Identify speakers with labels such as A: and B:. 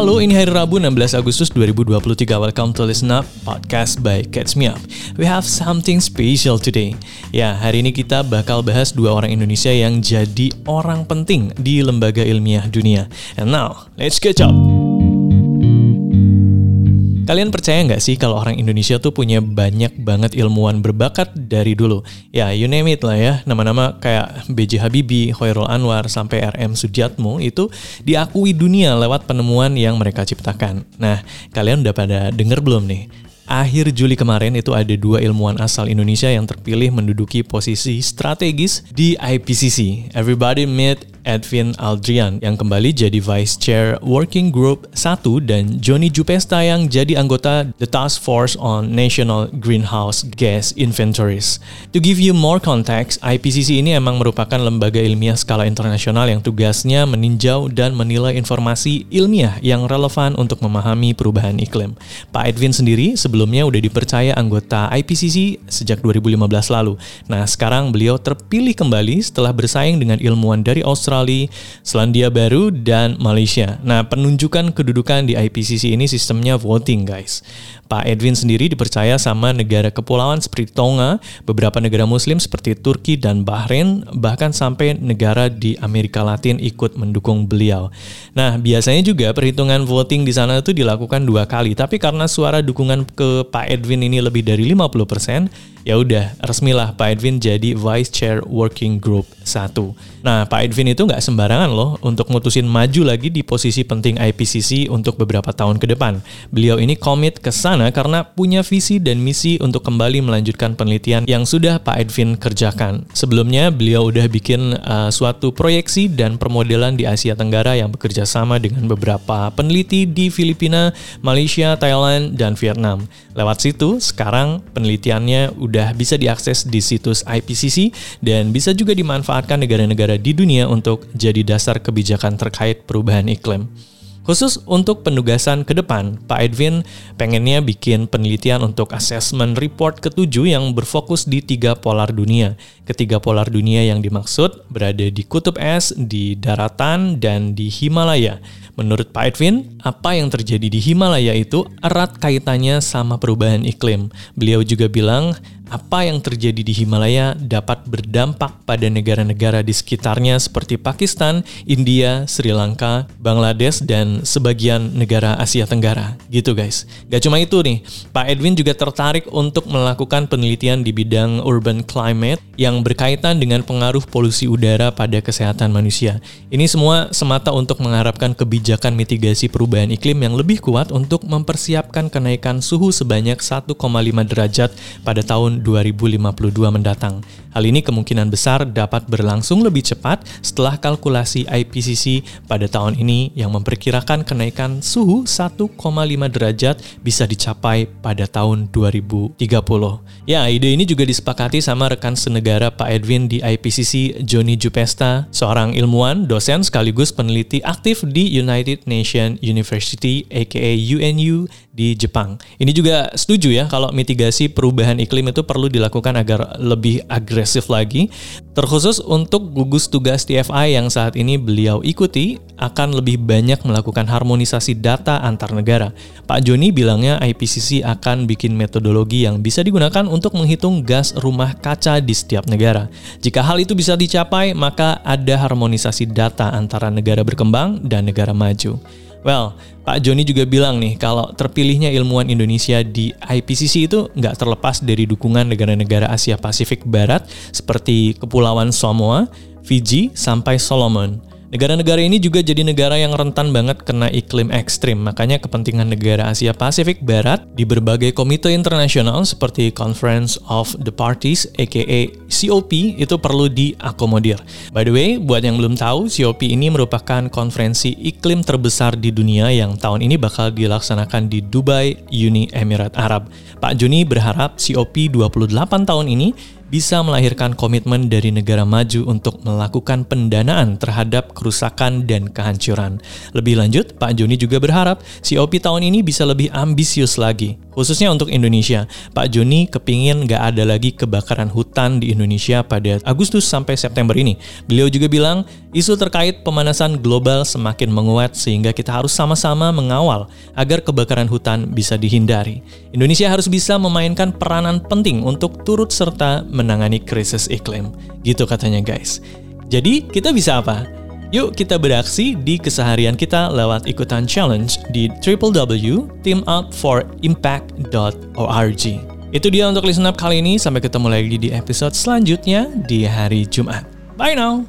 A: Halo, ini hari Rabu 16 Agustus 2023. Welcome to Listen Up, podcast by Catch Me Up. We have something special today. Ya, hari ini kita bakal bahas dua orang Indonesia yang jadi orang penting di lembaga ilmiah dunia. And now, let's catch up. Kalian percaya nggak sih kalau orang Indonesia tuh punya banyak banget ilmuwan berbakat dari dulu? Ya, you name it lah ya. Nama-nama kayak B.J. Habibie, Khairul Anwar, sampai R.M. Sudiatmo itu diakui dunia lewat penemuan yang mereka ciptakan. Nah, kalian udah pada denger belum nih? akhir Juli kemarin itu ada dua ilmuwan asal Indonesia yang terpilih menduduki posisi strategis di IPCC. Everybody meet Edwin Aldrian yang kembali jadi Vice Chair Working Group 1 dan Johnny Jupesta yang jadi anggota The Task Force on National Greenhouse Gas Inventories. To give you more context, IPCC ini emang merupakan lembaga ilmiah skala internasional yang tugasnya meninjau dan menilai informasi ilmiah yang relevan untuk memahami perubahan iklim. Pak Edwin sendiri sebelumnya udah dipercaya anggota IPCC sejak 2015 lalu. Nah, sekarang beliau terpilih kembali setelah bersaing dengan ilmuwan dari Australia Australia, Selandia Baru, dan Malaysia. Nah, penunjukan kedudukan di IPCC ini sistemnya voting, guys. Pak Edwin sendiri dipercaya sama negara kepulauan seperti Tonga, beberapa negara muslim seperti Turki dan Bahrain, bahkan sampai negara di Amerika Latin ikut mendukung beliau. Nah, biasanya juga perhitungan voting di sana itu dilakukan dua kali, tapi karena suara dukungan ke Pak Edwin ini lebih dari 50%, ya udah resmilah Pak Edwin jadi Vice Chair Working Group 1. Nah, Pak Edwin itu nggak sembarangan loh untuk mutusin maju lagi di posisi penting IPCC untuk beberapa tahun ke depan. Beliau ini komit ke sana karena punya visi dan misi untuk kembali melanjutkan penelitian yang sudah Pak Edwin kerjakan. Sebelumnya, beliau udah bikin uh, suatu proyeksi dan permodelan di Asia Tenggara yang bekerja sama dengan beberapa peneliti di Filipina, Malaysia, Thailand, dan Vietnam. Lewat situ, sekarang penelitiannya udah bisa diakses di situs IPCC dan bisa juga dimanfaatkan negara-negara di dunia untuk jadi dasar kebijakan terkait perubahan iklim. Khusus untuk penugasan ke depan, Pak Edwin pengennya bikin penelitian untuk assessment report ketujuh yang berfokus di tiga polar dunia. Ketiga polar dunia yang dimaksud berada di kutub es, di daratan, dan di Himalaya. Menurut Pak Edwin, apa yang terjadi di Himalaya itu erat kaitannya sama perubahan iklim. Beliau juga bilang apa yang terjadi di Himalaya dapat berdampak pada negara-negara di sekitarnya seperti Pakistan, India, Sri Lanka, Bangladesh, dan sebagian negara Asia Tenggara. Gitu guys. Gak cuma itu nih, Pak Edwin juga tertarik untuk melakukan penelitian di bidang urban climate yang berkaitan dengan pengaruh polusi udara pada kesehatan manusia. Ini semua semata untuk mengharapkan kebijakan mitigasi perubahan iklim yang lebih kuat untuk mempersiapkan kenaikan suhu sebanyak 1,5 derajat pada tahun 2052 mendatang. Hal ini kemungkinan besar dapat berlangsung lebih cepat setelah kalkulasi IPCC pada tahun ini yang memperkirakan kenaikan suhu 1,5 derajat bisa dicapai pada tahun 2030. Ya, ide ini juga disepakati sama rekan senegara Pak Edwin di IPCC, Johnny Jupesta, seorang ilmuwan, dosen sekaligus peneliti aktif di United Nations University aka UNU di Jepang. Ini juga setuju ya kalau mitigasi perubahan iklim itu perlu dilakukan agar lebih agresif lagi. Terkhusus untuk gugus tugas TFI yang saat ini beliau ikuti akan lebih banyak melakukan harmonisasi data antar negara. Pak Joni bilangnya IPCC akan bikin metodologi yang bisa digunakan untuk menghitung gas rumah kaca di setiap negara. Jika hal itu bisa dicapai, maka ada harmonisasi data antara negara berkembang dan negara maju. Well, Pak Joni juga bilang nih kalau terpilihnya ilmuwan Indonesia di IPCC itu nggak terlepas dari dukungan negara-negara Asia Pasifik Barat seperti Kepulauan Samoa, Fiji, sampai Solomon. Negara-negara ini juga jadi negara yang rentan banget kena iklim ekstrim, makanya kepentingan negara Asia Pasifik Barat di berbagai komite internasional seperti Conference of the Parties aka COP itu perlu diakomodir. By the way, buat yang belum tahu, COP ini merupakan konferensi iklim terbesar di dunia yang tahun ini bakal dilaksanakan di Dubai, Uni Emirat Arab. Pak Juni berharap COP 28 tahun ini bisa melahirkan komitmen dari negara maju untuk melakukan pendanaan terhadap kerusakan dan kehancuran. Lebih lanjut, Pak Joni juga berharap COP tahun ini bisa lebih ambisius lagi, khususnya untuk Indonesia. Pak Joni kepingin nggak ada lagi kebakaran hutan di Indonesia pada Agustus sampai September ini. Beliau juga bilang, isu terkait pemanasan global semakin menguat sehingga kita harus sama-sama mengawal agar kebakaran hutan bisa dihindari. Indonesia harus bisa memainkan peranan penting untuk turut serta menangani krisis iklim. Gitu katanya guys. Jadi kita bisa apa? Yuk kita beraksi di keseharian kita lewat ikutan challenge di www.teamupforimpact.org. Itu dia untuk listen up kali ini. Sampai ketemu lagi di episode selanjutnya di hari Jumat. Bye now!